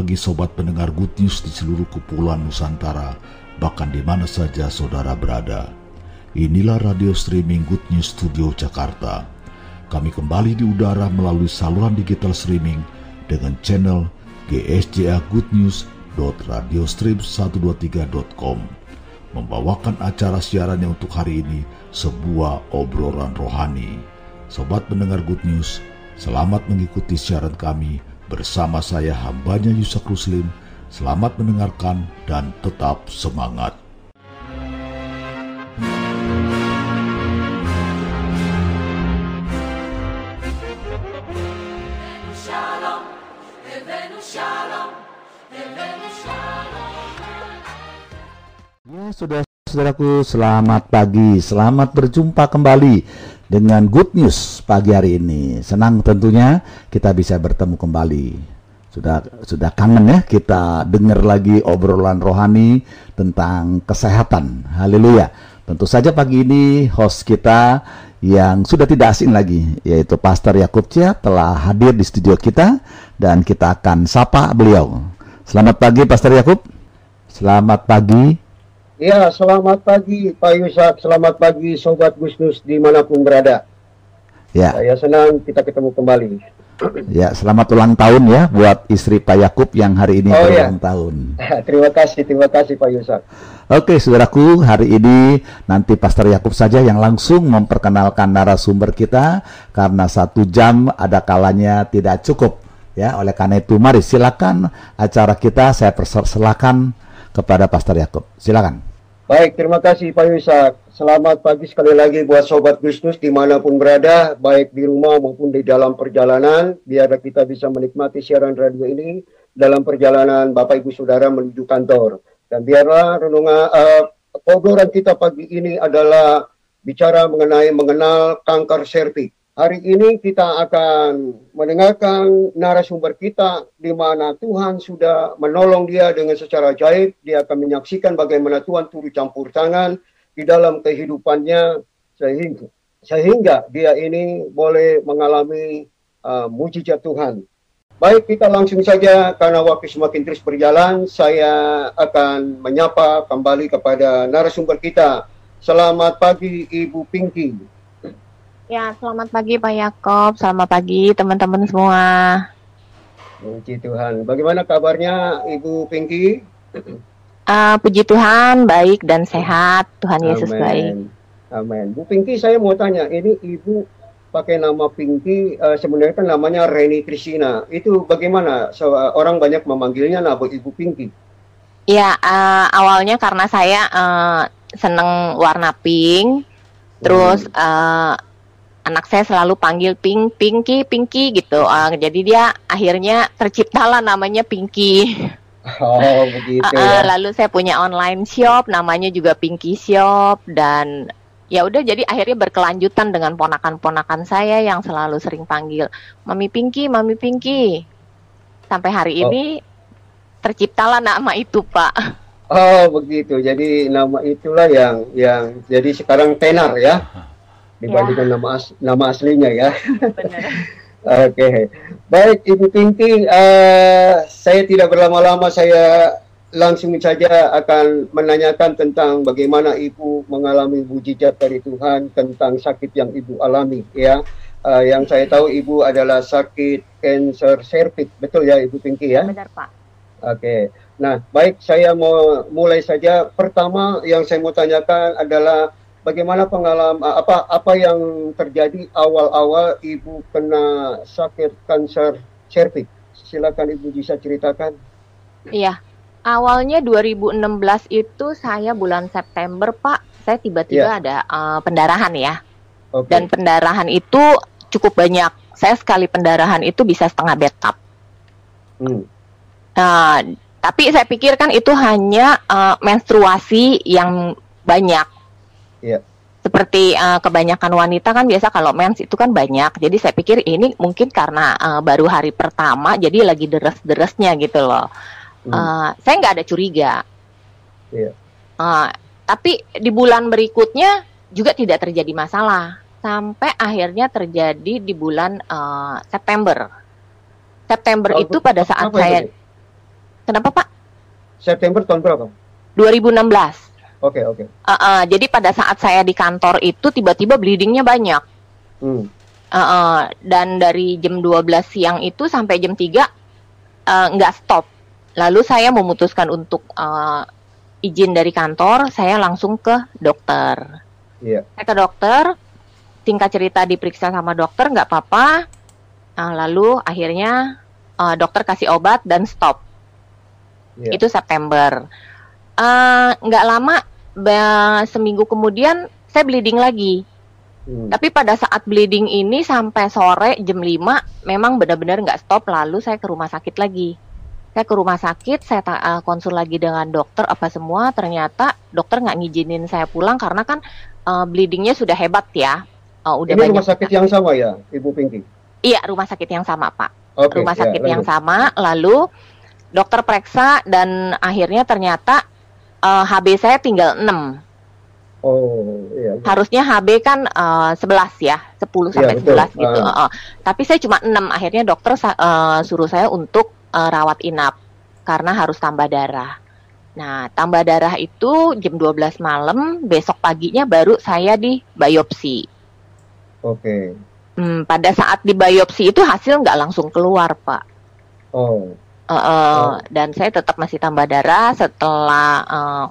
bagi sobat pendengar Good News di seluruh kepulauan Nusantara, bahkan di mana saja saudara berada. Inilah radio streaming Good News Studio Jakarta. Kami kembali di udara melalui saluran digital streaming dengan channel GSJA Good News radiostream123.com membawakan acara siarannya untuk hari ini sebuah obrolan rohani. Sobat pendengar Good News, selamat mengikuti siaran kami bersama saya hambanya Yusak Ruslim. Selamat mendengarkan dan tetap semangat. Ya, sudah saudaraku, selamat pagi, selamat berjumpa kembali dengan good news pagi hari ini. Senang tentunya kita bisa bertemu kembali. Sudah sudah kangen ya kita dengar lagi obrolan rohani tentang kesehatan. Haleluya. Tentu saja pagi ini host kita yang sudah tidak asing lagi yaitu Pastor Yakub Cia telah hadir di studio kita dan kita akan sapa beliau. Selamat pagi Pastor Yakub. Selamat pagi Ya, selamat pagi Pak Yusak, selamat pagi Sobat Gusnus di mana pun berada. Ya. Saya senang kita ketemu kembali. Ya, selamat ulang tahun ya buat istri Pak Yakub yang hari ini oh, berulang ya. tahun. terima kasih, terima kasih Pak Yusak. Oke, saudaraku, hari ini nanti Pastor Yakub saja yang langsung memperkenalkan narasumber kita karena satu jam ada kalanya tidak cukup ya. Oleh karena itu, mari silakan acara kita saya persilakan kepada Pastor Yakub. Silakan. Baik, terima kasih Pak Yusak. Selamat pagi sekali lagi buat Sobat Gusnus di mana pun berada, baik di rumah maupun di dalam perjalanan. Biar kita bisa menikmati siaran radio ini dalam perjalanan Bapak Ibu Saudara menuju kantor. Dan biarlah renungan uh, kita pagi ini adalah bicara mengenai mengenal kanker serviks. Hari ini kita akan mendengarkan narasumber kita di mana Tuhan sudah menolong dia dengan secara ajaib. Dia akan menyaksikan bagaimana Tuhan turut campur tangan di dalam kehidupannya sehingga sehingga dia ini boleh mengalami uh, mujizat Tuhan. Baik, kita langsung saja karena waktu semakin terus berjalan, saya akan menyapa kembali kepada narasumber kita. Selamat pagi Ibu Pinky. Ya, selamat pagi Pak Yakob, selamat pagi teman-teman semua. Puji Tuhan. Bagaimana kabarnya Ibu Pinky? Uh, puji Tuhan, baik dan sehat. Tuhan Amen. Yesus baik. Amin. Bu Pinky, saya mau tanya, ini Ibu pakai nama Pinky, uh, sebenarnya kan namanya Reni Trisina. Itu bagaimana? So, uh, orang banyak memanggilnya nama Ibu Pinky. Ya, uh, awalnya karena saya uh, seneng warna pink, terus hmm. uh, anak saya selalu panggil Pink, Pinky, Pinky gitu. Uh, jadi dia akhirnya terciptalah namanya Pinky. Oh begitu. Uh, ya. Lalu saya punya online shop, namanya juga Pinky Shop dan ya udah jadi akhirnya berkelanjutan dengan ponakan-ponakan saya yang selalu sering panggil Mami Pinky, Mami Pinky. Sampai hari oh. ini terciptalah nama itu, Pak. Oh begitu. Jadi nama itulah yang yang jadi sekarang tenar ya dibandingkan ya. nama as, nama aslinya ya. Oke, okay. baik Ibu Pinky, uh, saya tidak berlama-lama, saya langsung saja akan menanyakan tentang bagaimana Ibu mengalami mujizat dari Tuhan tentang sakit yang Ibu alami, ya. Uh, yang saya tahu Ibu adalah sakit kanker serviks, betul ya Ibu Pinky ya? Benar Pak. Oke, okay. nah baik saya mau mulai saja. Pertama yang saya mau tanyakan adalah bagaimana pengalaman apa apa yang terjadi awal-awal ibu kena sakit kanker cervix? Silakan ibu bisa ceritakan. Iya, awalnya 2016 itu saya bulan September pak, saya tiba-tiba ya. ada uh, pendarahan ya, okay. dan pendarahan itu cukup banyak. Saya sekali pendarahan itu bisa setengah bathtub. Hmm. Nah, tapi saya pikir kan itu hanya uh, menstruasi yang banyak Yeah. Seperti uh, kebanyakan wanita kan biasa kalau mens itu kan banyak. Jadi saya pikir ini mungkin karena uh, baru hari pertama jadi lagi deres-deresnya gitu loh. Hmm. Uh, saya nggak ada curiga. Yeah. Uh, tapi di bulan berikutnya juga tidak terjadi masalah sampai akhirnya terjadi di bulan uh, September. September oh, itu pada saat saya itu? Kenapa Pak? September tahun berapa? 2016. Oke okay, oke. Okay. Uh, uh, jadi pada saat saya di kantor itu tiba-tiba bleedingnya banyak. Hmm. Uh, uh, dan dari jam 12 siang itu sampai jam 3 uh, nggak stop. Lalu saya memutuskan untuk uh, izin dari kantor, saya langsung ke dokter. Yeah. Saya ke dokter, tingkat cerita diperiksa sama dokter nggak apa-apa. Uh, lalu akhirnya uh, dokter kasih obat dan stop. Yeah. Itu September. Uh, nggak lama, seminggu kemudian saya bleeding lagi. Hmm. Tapi pada saat bleeding ini sampai sore jam 5 memang benar-benar nggak stop lalu saya ke rumah sakit lagi. Saya ke rumah sakit, saya uh, konsul lagi dengan dokter apa semua, ternyata dokter nggak ngizinin saya pulang karena kan uh, bleedingnya sudah hebat ya. Uh, udah Ini banyak rumah sakit yang sama ya, Ibu Pinky? Iya, rumah sakit yang sama Pak. Okay, rumah ya, sakit ya, yang sama, lalu dokter periksa dan akhirnya ternyata uh, HB saya tinggal 6. Oh, iya. Harusnya HB kan uh, 11 ya, 10 iya, sampai iya, 11 gitu. Uh. Uh, tapi saya cuma 6. Akhirnya dokter uh, suruh saya untuk uh, rawat inap karena harus tambah darah. Nah, tambah darah itu jam 12 malam, besok paginya baru saya di biopsi. Oke. Okay. Hmm, pada saat di biopsi itu hasil nggak langsung keluar, Pak. Oh. Uh, uh, oh. Dan saya tetap masih tambah darah setelah uh,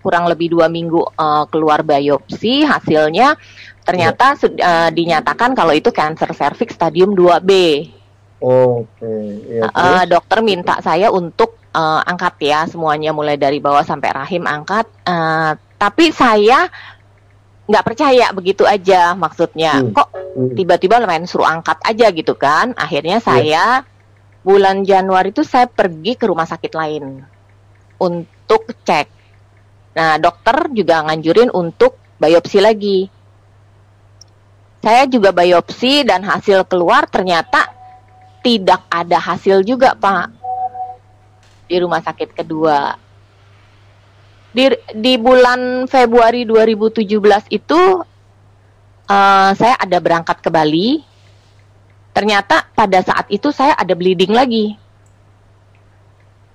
kurang lebih dua minggu uh, keluar biopsi hasilnya ternyata yeah. uh, dinyatakan kalau itu kanker serviks stadium 2B. Oke. Okay. Ya, uh, dokter minta saya untuk uh, angkat ya semuanya mulai dari bawah sampai rahim angkat. Uh, tapi saya nggak percaya begitu aja maksudnya. Hmm. Kok hmm. tiba-tiba main suruh angkat aja gitu kan? Akhirnya iya. saya yeah bulan Januari itu saya pergi ke rumah sakit lain untuk cek. Nah, dokter juga nganjurin untuk biopsi lagi. Saya juga biopsi dan hasil keluar ternyata tidak ada hasil juga, Pak. Di rumah sakit kedua. Di, di bulan Februari 2017 itu uh, saya ada berangkat ke Bali Ternyata pada saat itu saya ada bleeding lagi.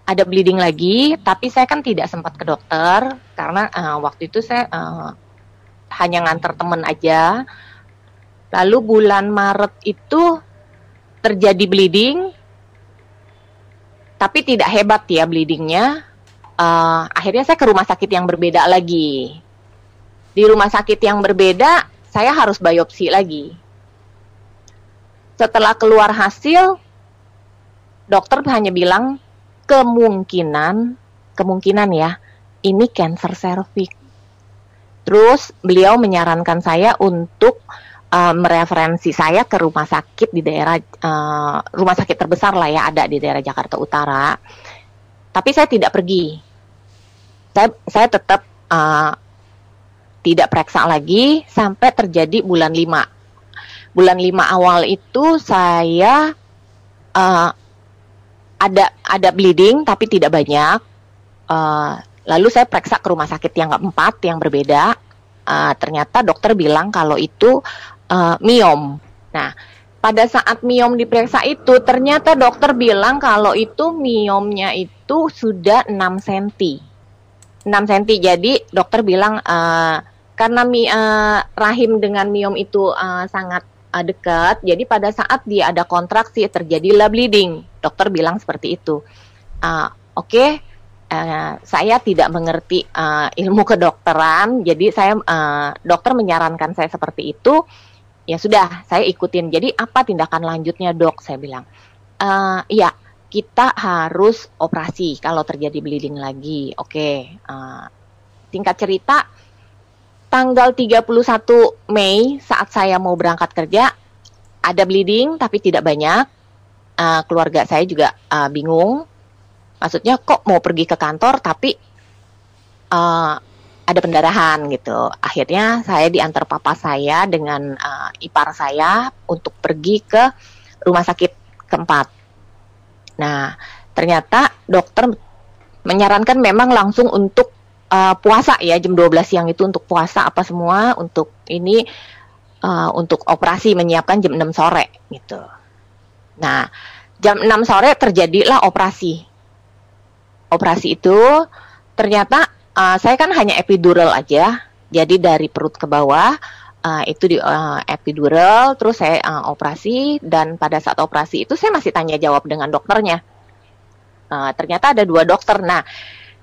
Ada bleeding lagi, tapi saya kan tidak sempat ke dokter karena uh, waktu itu saya uh, hanya nganter temen aja. Lalu bulan Maret itu terjadi bleeding, tapi tidak hebat ya bleedingnya. Uh, akhirnya saya ke rumah sakit yang berbeda lagi. Di rumah sakit yang berbeda, saya harus biopsi lagi setelah keluar hasil, dokter hanya bilang kemungkinan, kemungkinan ya, ini cancer cervix. Terus beliau menyarankan saya untuk uh, mereferensi saya ke rumah sakit di daerah uh, rumah sakit terbesar lah ya ada di daerah Jakarta Utara. Tapi saya tidak pergi. Saya saya tetap uh, tidak periksa lagi sampai terjadi bulan 5 bulan lima awal itu saya uh, ada ada bleeding tapi tidak banyak. Uh, lalu saya periksa ke rumah sakit yang keempat yang berbeda. Uh, ternyata dokter bilang kalau itu uh, miom. Nah, pada saat miom diperiksa itu ternyata dokter bilang kalau itu miomnya itu sudah 6 cm. 6 cm. Jadi dokter bilang uh, karena mi, uh, rahim dengan miom itu uh, sangat uh, dekat. Jadi pada saat dia ada kontraksi terjadilah bleeding. Dokter bilang seperti itu. Uh, Oke, okay, uh, saya tidak mengerti uh, ilmu kedokteran. Jadi saya uh, dokter menyarankan saya seperti itu. Ya sudah, saya ikutin. Jadi apa tindakan lanjutnya dok? Saya bilang, uh, ya kita harus operasi kalau terjadi bleeding lagi. Oke, okay. uh, singkat cerita tanggal 31 Mei saat saya mau berangkat kerja ada bleeding tapi tidak banyak. Uh, keluarga saya juga uh, bingung. Maksudnya kok mau pergi ke kantor tapi uh, ada pendarahan gitu. Akhirnya saya diantar papa saya dengan uh, ipar saya untuk pergi ke rumah sakit keempat. Nah, ternyata dokter menyarankan memang langsung untuk uh, puasa ya jam 12 siang itu untuk puasa apa semua untuk ini uh, untuk operasi menyiapkan jam 6 sore gitu. Nah, jam 6 sore terjadilah operasi. operasi itu ternyata uh, saya kan hanya epidural aja. Jadi dari perut ke bawah uh, itu di uh, epidural, terus saya uh, operasi dan pada saat operasi itu saya masih tanya jawab dengan dokternya. Uh, ternyata ada dua dokter. Nah,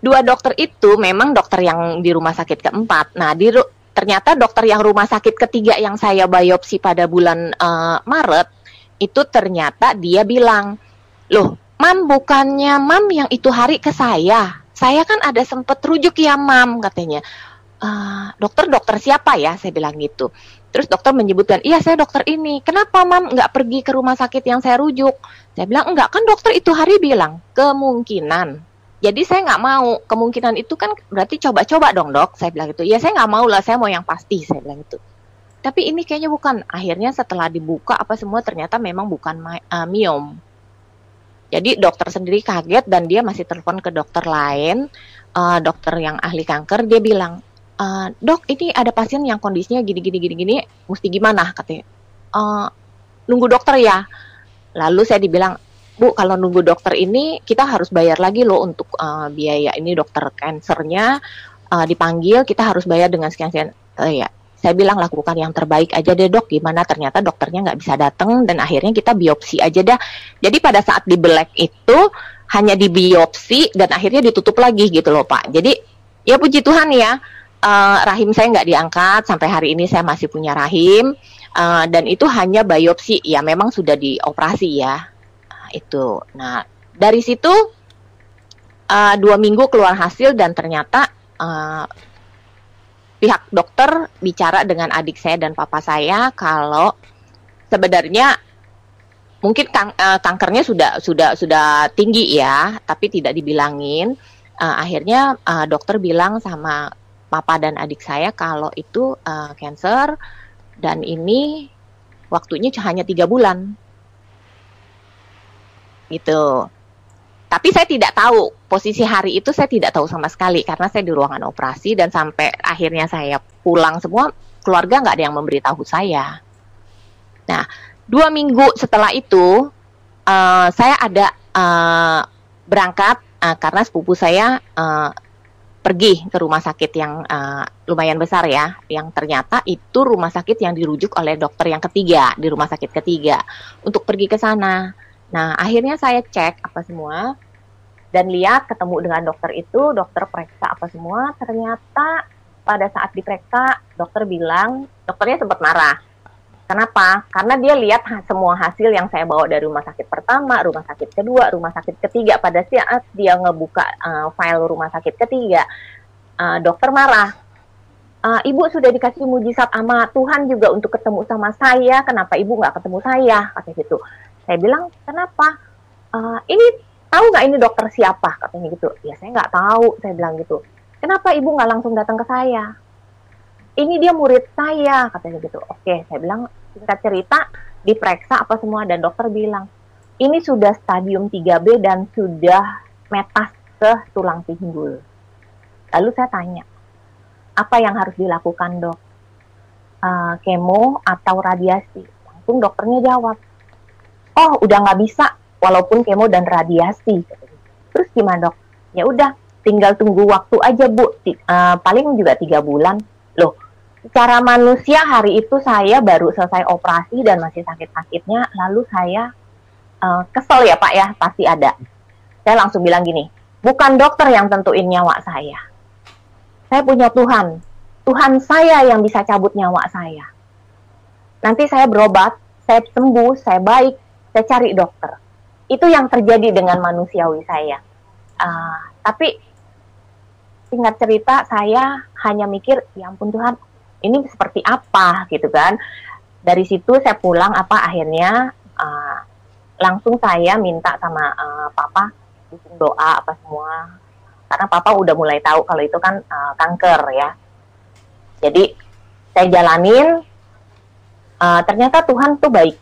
dua dokter itu memang dokter yang di rumah sakit keempat. Nah, di ternyata dokter yang rumah sakit ketiga yang saya biopsi pada bulan uh, Maret itu ternyata dia bilang, loh, mam bukannya mam yang itu hari ke saya, saya kan ada sempet rujuk ya mam katanya. Uh, dokter dokter siapa ya? Saya bilang gitu. Terus dokter menyebutkan, iya saya dokter ini. Kenapa mam nggak pergi ke rumah sakit yang saya rujuk? Saya bilang enggak kan dokter itu hari bilang kemungkinan. Jadi saya nggak mau kemungkinan itu kan berarti coba-coba dong dok. Saya bilang gitu. Ya saya nggak mau lah, saya mau yang pasti. Saya bilang itu tapi ini kayaknya bukan. Akhirnya setelah dibuka apa semua ternyata memang bukan uh, miom. Jadi dokter sendiri kaget dan dia masih telepon ke dokter lain, uh, dokter yang ahli kanker. Dia bilang, uh, dok ini ada pasien yang kondisinya gini gini gini gini, mesti gimana katanya. Uh, nunggu dokter ya. Lalu saya dibilang, Bu, kalau nunggu dokter ini kita harus bayar lagi loh untuk uh, biaya ini dokter kansernya. Uh, dipanggil kita harus bayar dengan sekian sekian. Uh, ya, saya bilang lakukan yang terbaik aja deh dok. Gimana? Ternyata dokternya nggak bisa datang dan akhirnya kita biopsi aja dah. Jadi pada saat di black itu hanya di biopsi dan akhirnya ditutup lagi gitu loh pak. Jadi ya puji Tuhan ya. Uh, rahim saya nggak diangkat. Sampai hari ini saya masih punya rahim. Uh, dan itu hanya biopsi. Ya memang sudah dioperasi ya itu nah dari situ uh, dua minggu keluar hasil dan ternyata uh, pihak dokter bicara dengan adik saya dan papa saya kalau sebenarnya mungkin kang, uh, kankernya sudah sudah sudah tinggi ya, tapi tidak dibilangin. Uh, akhirnya uh, dokter bilang sama papa dan adik saya kalau itu uh, cancer dan ini waktunya hanya tiga bulan gitu. Tapi saya tidak tahu posisi hari itu saya tidak tahu sama sekali karena saya di ruangan operasi dan sampai akhirnya saya pulang semua keluarga nggak ada yang memberitahu saya. Nah dua minggu setelah itu uh, saya ada uh, berangkat uh, karena sepupu saya uh, pergi ke rumah sakit yang uh, lumayan besar ya, yang ternyata itu rumah sakit yang dirujuk oleh dokter yang ketiga di rumah sakit ketiga untuk pergi ke sana. Nah, akhirnya saya cek apa semua dan lihat ketemu dengan dokter itu, dokter periksa apa semua, ternyata pada saat diperiksa dokter bilang, dokternya sempat marah. Kenapa? Karena dia lihat semua hasil yang saya bawa dari rumah sakit pertama, rumah sakit kedua, rumah sakit ketiga. Pada saat dia ngebuka uh, file rumah sakit ketiga, uh, dokter marah. Uh, ibu sudah dikasih mujizat sama Tuhan juga untuk ketemu sama saya. Kenapa ibu nggak ketemu saya? Kata gitu. Saya bilang, kenapa? Uh, ini tahu nggak ini dokter siapa? Katanya gitu. Ya saya nggak tahu. Saya bilang gitu. Kenapa ibu nggak langsung datang ke saya? Ini dia murid saya, katanya gitu. Oke, saya bilang singkat cerita diperiksa apa semua dan dokter bilang ini sudah stadium 3B dan sudah metas ke tulang pinggul. Lalu saya tanya, apa yang harus dilakukan dok? Uh, kemo atau radiasi? Langsung dokternya jawab, oh udah nggak bisa walaupun kemo dan radiasi. Terus gimana dok? Ya udah tinggal tunggu waktu aja bu. T uh, paling juga tiga bulan. Loh secara manusia hari itu saya baru selesai operasi dan masih sakit-sakitnya lalu saya uh, kesel ya pak ya pasti ada. Saya langsung bilang gini bukan dokter yang tentuin nyawa saya. Saya punya Tuhan. Tuhan saya yang bisa cabut nyawa saya. Nanti saya berobat saya sembuh saya baik saya cari dokter. Itu yang terjadi dengan manusiawi saya. Uh, tapi singkat cerita saya hanya mikir, ya ampun Tuhan, ini seperti apa gitu kan. Dari situ saya pulang apa akhirnya uh, langsung saya minta sama uh, papa dukung doa apa semua karena papa udah mulai tahu kalau itu kan uh, kanker ya. Jadi saya jalanin uh, ternyata Tuhan tuh baik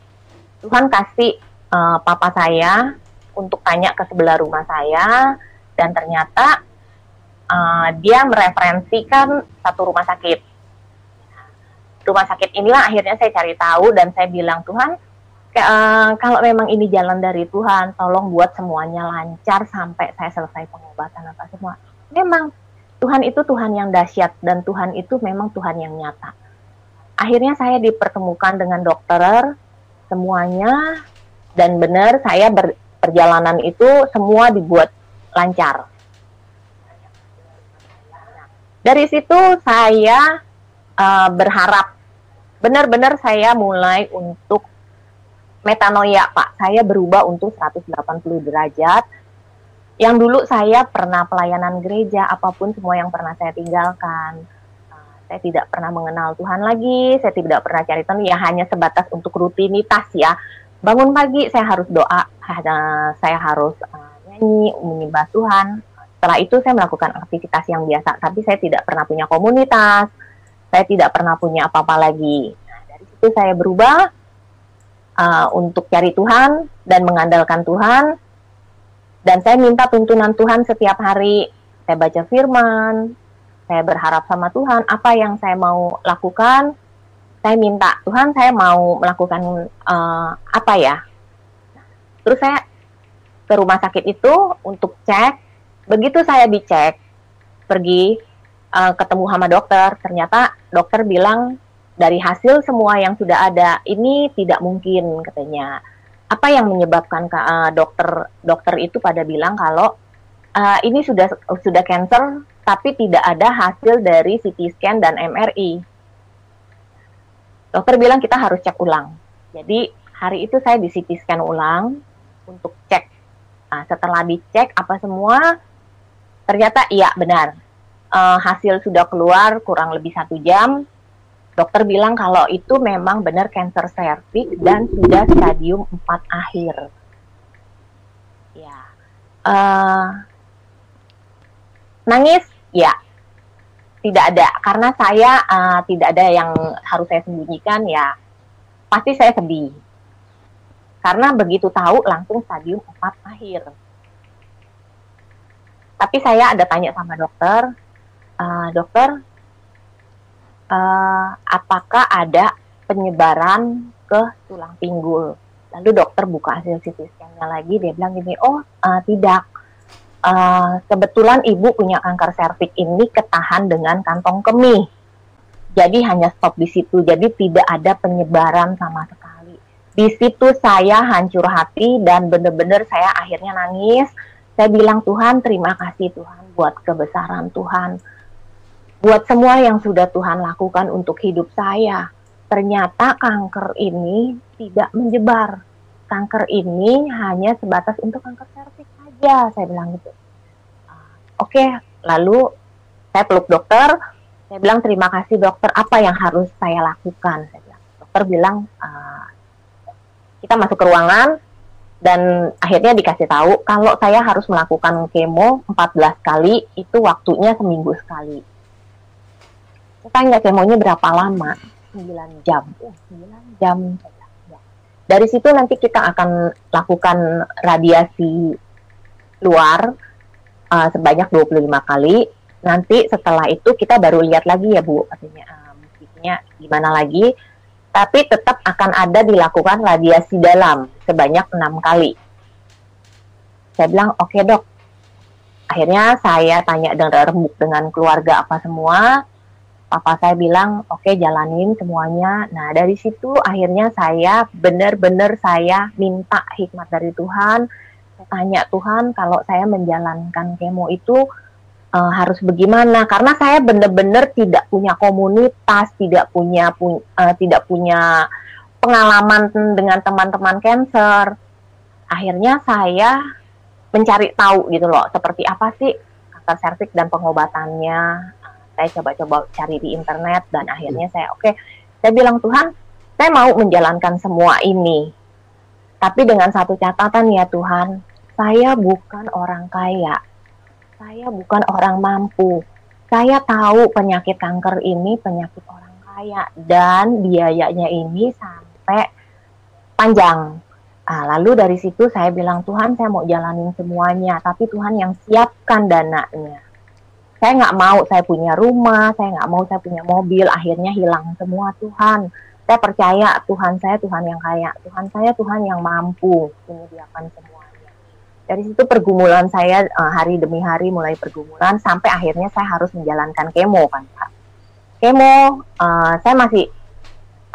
Tuhan kasih uh, papa saya untuk tanya ke sebelah rumah saya dan ternyata uh, dia mereferensikan satu rumah sakit. Rumah sakit inilah akhirnya saya cari tahu dan saya bilang Tuhan, uh, kalau memang ini jalan dari Tuhan, tolong buat semuanya lancar sampai saya selesai pengobatan apa semua. Memang Tuhan itu Tuhan yang dahsyat dan Tuhan itu memang Tuhan yang nyata. Akhirnya saya dipertemukan dengan dokter semuanya dan benar saya ber, perjalanan itu semua dibuat lancar. Dari situ saya uh, berharap benar-benar saya mulai untuk metanoia Pak. Saya berubah untuk 180 derajat. Yang dulu saya pernah pelayanan gereja, apa pun semua yang pernah saya tinggalkan. Uh, saya tidak pernah mengenal Tuhan lagi, saya tidak pernah cari Tuhan, ya hanya sebatas untuk rutinitas ya. Bangun pagi saya harus doa, saya harus uh, nyanyi, menyembah Tuhan. Setelah itu saya melakukan aktivitas yang biasa, tapi saya tidak pernah punya komunitas, saya tidak pernah punya apa-apa lagi. Nah, dari situ saya berubah, uh, untuk cari Tuhan dan mengandalkan Tuhan. Dan saya minta tuntunan Tuhan setiap hari. Saya baca firman, saya berharap sama Tuhan apa yang saya mau lakukan. Saya minta Tuhan saya mau melakukan uh, apa ya. Terus saya ke rumah sakit itu untuk cek. Begitu saya dicek, pergi uh, ketemu sama dokter, ternyata dokter bilang dari hasil semua yang sudah ada ini tidak mungkin katanya. Apa yang menyebabkan uh, dokter dokter itu pada bilang kalau uh, ini sudah sudah cancer tapi tidak ada hasil dari CT scan dan MRI. Dokter bilang kita harus cek ulang. Jadi hari itu saya di CT scan ulang untuk cek. Nah, setelah dicek apa semua, ternyata iya benar. Uh, hasil sudah keluar kurang lebih satu jam dokter bilang kalau itu memang benar kanker serviks dan sudah stadium 4 akhir. Ya. Uh, nangis? Ya. Tidak ada karena saya uh, tidak ada yang harus saya sembunyikan ya. Pasti saya sedih. Karena begitu tahu langsung stadium 4 akhir. Tapi saya ada tanya sama dokter, uh, dokter uh, apakah ada penyebaran ke tulang pinggul. Lalu dokter buka hasil CT scan-nya lagi, dia bilang gini, oh uh, tidak. Uh, kebetulan ibu punya kanker serviks ini ketahan dengan kantong kemih. Jadi hanya stop di situ, jadi tidak ada penyebaran sama sekali. Di situ saya hancur hati dan benar-benar saya akhirnya nangis. Saya bilang Tuhan terima kasih Tuhan buat kebesaran Tuhan buat semua yang sudah Tuhan lakukan untuk hidup saya. Ternyata kanker ini tidak menyebar. Kanker ini hanya sebatas untuk kanker serviks saja, saya bilang gitu. Oke, okay, lalu saya peluk dokter. Saya bilang terima kasih dokter. Apa yang harus saya lakukan? Saya bilang. Dokter bilang uh, kita masuk ke ruangan dan akhirnya dikasih tahu kalau saya harus melakukan kemo 14 kali itu waktunya seminggu sekali tanya kemonya berapa lama 9 jam oh, 9 jam ya. dari situ nanti kita akan lakukan radiasi luar uh, sebanyak 25 kali. Nanti setelah itu kita baru lihat lagi ya Bu katanya uh, musiknya gimana lagi. Tapi tetap akan ada dilakukan radiasi dalam sebanyak enam kali. Saya bilang oke okay, dok. Akhirnya saya tanya dengan remuk dengan keluarga apa semua. Papa saya bilang oke okay, jalanin semuanya. Nah dari situ akhirnya saya benar-benar saya minta hikmat dari Tuhan tanya Tuhan kalau saya menjalankan kemo itu uh, harus bagaimana? Karena saya benar-benar tidak punya komunitas tidak punya pu uh, tidak punya pengalaman dengan teman-teman cancer. Akhirnya saya mencari tahu gitu loh seperti apa sih kanker serviks dan pengobatannya. Saya coba-coba cari di internet dan akhirnya saya oke. Okay, saya bilang Tuhan saya mau menjalankan semua ini. Tapi dengan satu catatan ya Tuhan saya bukan orang kaya saya bukan orang mampu saya tahu penyakit kanker ini penyakit orang kaya dan biayanya ini sampai panjang Nah, lalu dari situ saya bilang Tuhan saya mau jalanin semuanya, tapi Tuhan yang siapkan dananya saya nggak mau saya punya rumah, saya nggak mau saya punya mobil, akhirnya hilang semua Tuhan. saya percaya Tuhan saya Tuhan yang kaya, Tuhan saya Tuhan yang mampu menyediakan semuanya. Dari situ pergumulan saya uh, hari demi hari mulai pergumulan sampai akhirnya saya harus menjalankan kemo kan Pak. Kemo, uh, saya masih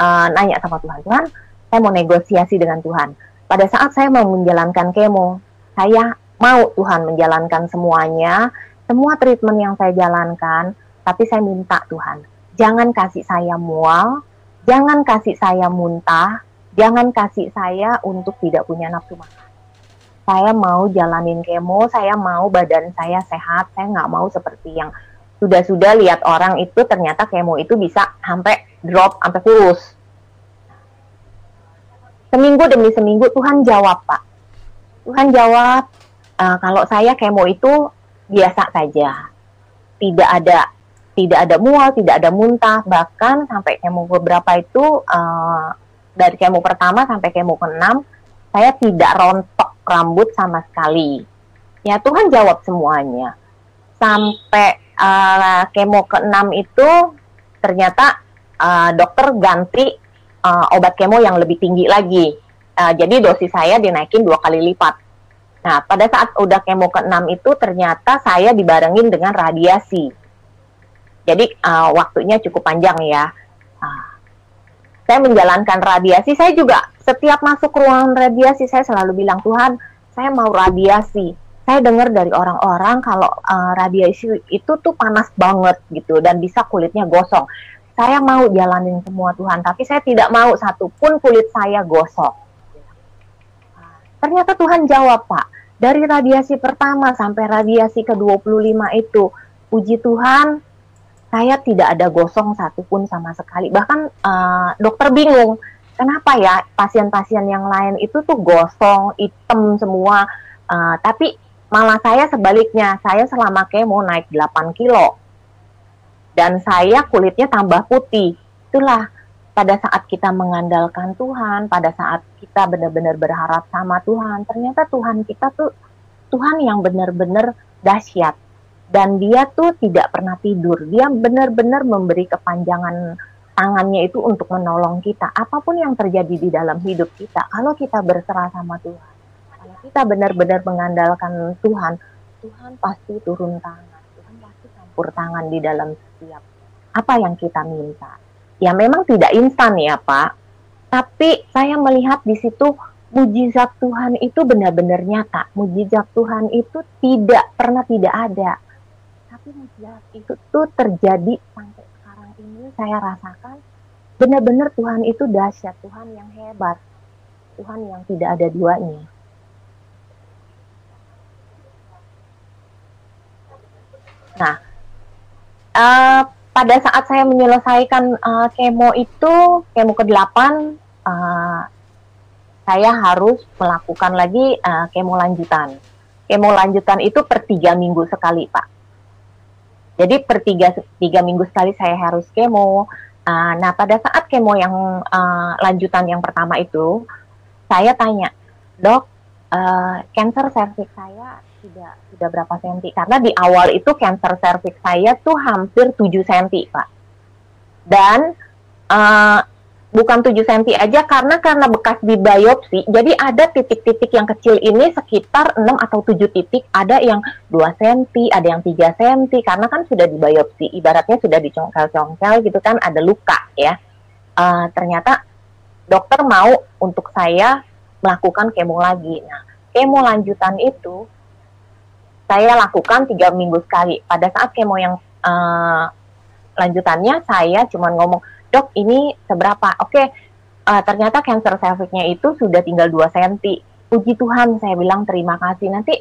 uh, nanya sama Tuhan, Tuhan, saya mau negosiasi dengan Tuhan. Pada saat saya mau menjalankan kemo, saya mau Tuhan menjalankan semuanya, semua treatment yang saya jalankan, tapi saya minta Tuhan, jangan kasih saya mual, jangan kasih saya muntah, jangan kasih saya untuk tidak punya nafsu makan. Saya mau jalanin kemo, saya mau badan saya sehat, saya nggak mau seperti yang sudah-sudah lihat orang itu ternyata kemo itu bisa sampai drop, sampai kurus. Seminggu demi seminggu Tuhan jawab Pak. Tuhan jawab, uh, kalau saya kemo itu biasa saja. Tidak ada tidak ada mual, tidak ada muntah, bahkan sampai kemo beberapa itu uh, dari kemo pertama sampai kemo keenam saya tidak rontok rambut sama sekali. Ya Tuhan jawab semuanya. Sampai uh, kemo keenam itu ternyata uh, dokter ganti uh, obat kemo yang lebih tinggi lagi. Uh, jadi dosis saya dinaikin dua kali lipat. Nah, pada saat udah kemo ke-6 itu ternyata saya dibarengin dengan radiasi. Jadi uh, waktunya cukup panjang ya. Uh, saya menjalankan radiasi, saya juga setiap masuk ruangan radiasi saya selalu bilang Tuhan, saya mau radiasi. Saya dengar dari orang-orang kalau uh, radiasi itu tuh panas banget gitu dan bisa kulitnya gosong. Saya mau jalanin semua Tuhan, tapi saya tidak mau satupun kulit saya gosong. Ternyata Tuhan jawab Pak, dari radiasi pertama sampai radiasi ke-25 itu, puji Tuhan, saya tidak ada gosong satupun sama sekali. Bahkan uh, dokter bingung, kenapa ya pasien-pasien yang lain itu tuh gosong, hitam semua, uh, tapi malah saya sebaliknya, saya selama kemo naik 8 kilo. Dan saya kulitnya tambah putih. Itulah pada saat kita mengandalkan Tuhan, pada saat kita benar-benar berharap sama Tuhan, ternyata Tuhan kita tuh Tuhan yang benar-benar dahsyat dan dia tuh tidak pernah tidur. Dia benar-benar memberi kepanjangan tangannya itu untuk menolong kita. Apa pun yang terjadi di dalam hidup kita, kalau kita berserah sama Tuhan, kalau kita benar-benar mengandalkan Tuhan, Tuhan pasti turun tangan. Tuhan pasti campur tangan di dalam setiap apa yang kita minta. Ya memang tidak instan ya Pak, tapi saya melihat di situ mujizat Tuhan itu benar-benar nyata. Mujizat Tuhan itu tidak pernah tidak ada tapi mujizat itu tuh terjadi sampai sekarang ini saya rasakan benar-benar Tuhan itu dahsyat Tuhan yang hebat Tuhan yang tidak ada duanya. Nah uh, pada saat saya menyelesaikan uh, kemo itu kemo ke-8 uh, saya harus melakukan lagi uh, kemo lanjutan. Kemo lanjutan itu per tiga minggu sekali pak jadi per tiga, tiga minggu sekali saya harus kemo. Uh, nah pada saat kemo yang uh, lanjutan yang pertama itu, saya tanya, dok, uh, cancer cervix saya sudah sudah berapa senti? Karena di awal itu cancer cervix saya tuh hampir 7 senti, Pak. Dan uh, bukan 7 cm aja karena karena bekas di biopsi. Jadi ada titik-titik yang kecil ini sekitar 6 atau 7 titik, ada yang 2 cm, ada yang 3 cm karena kan sudah di biopsi. Ibaratnya sudah dicongkel-congkel gitu kan ada luka ya. Uh, ternyata dokter mau untuk saya melakukan kemo lagi. Nah, kemo lanjutan itu saya lakukan tiga minggu sekali. Pada saat kemo yang uh, lanjutannya saya cuma ngomong dok ini seberapa? Oke, okay, uh, eh, ternyata cancer cervixnya itu sudah tinggal 2 cm. Puji Tuhan, saya bilang terima kasih. Nanti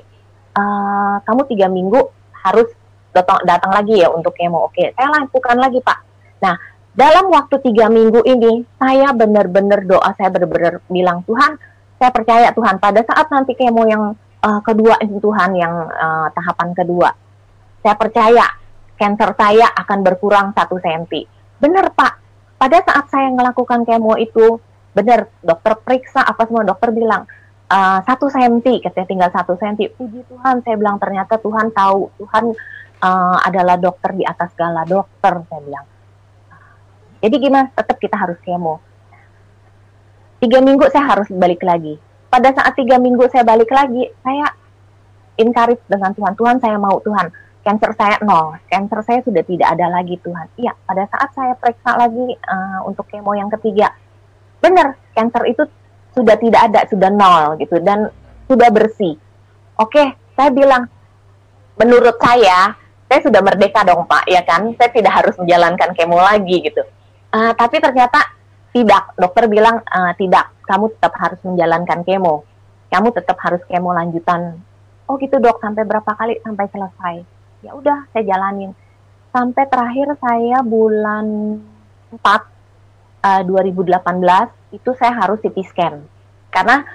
uh, kamu tiga minggu harus datang, datang lagi ya untuk kemo. Oke, okay, saya lakukan lagi Pak. Nah, dalam waktu tiga minggu ini, saya benar-benar doa, saya benar-benar bilang, Tuhan, saya percaya Tuhan, pada saat nanti kemo yang uh, kedua ini Tuhan, yang uh, tahapan kedua, saya percaya cancer saya akan berkurang satu senti. Benar Pak, pada saat saya melakukan kemo itu benar dokter periksa apa semua dokter bilang eh, satu senti katanya tinggal satu senti. Puji Tuhan saya bilang ternyata Tuhan tahu Tuhan uh, adalah dokter di atas segala dokter saya bilang. Jadi gimana? Tetap kita harus kemo. Tiga minggu saya harus balik lagi. Pada saat tiga minggu saya balik lagi, saya encourage dengan Tuhan, Tuhan saya mau Tuhan, cancer saya nol, cancer saya sudah tidak ada lagi Tuhan. Iya, pada saat saya periksa lagi uh, untuk kemo yang ketiga, benar, cancer itu sudah tidak ada, sudah nol gitu dan sudah bersih. Oke, saya bilang, menurut saya, saya sudah merdeka dong Pak, ya kan? Saya tidak harus menjalankan kemo lagi gitu. Uh, tapi ternyata tidak, dokter bilang uh, tidak, kamu tetap harus menjalankan kemo. Kamu tetap harus kemo lanjutan. Oh gitu dok, sampai berapa kali sampai selesai? Ya udah, saya jalanin. Sampai terakhir saya bulan 4 uh, 2018 itu saya harus CT scan. Karena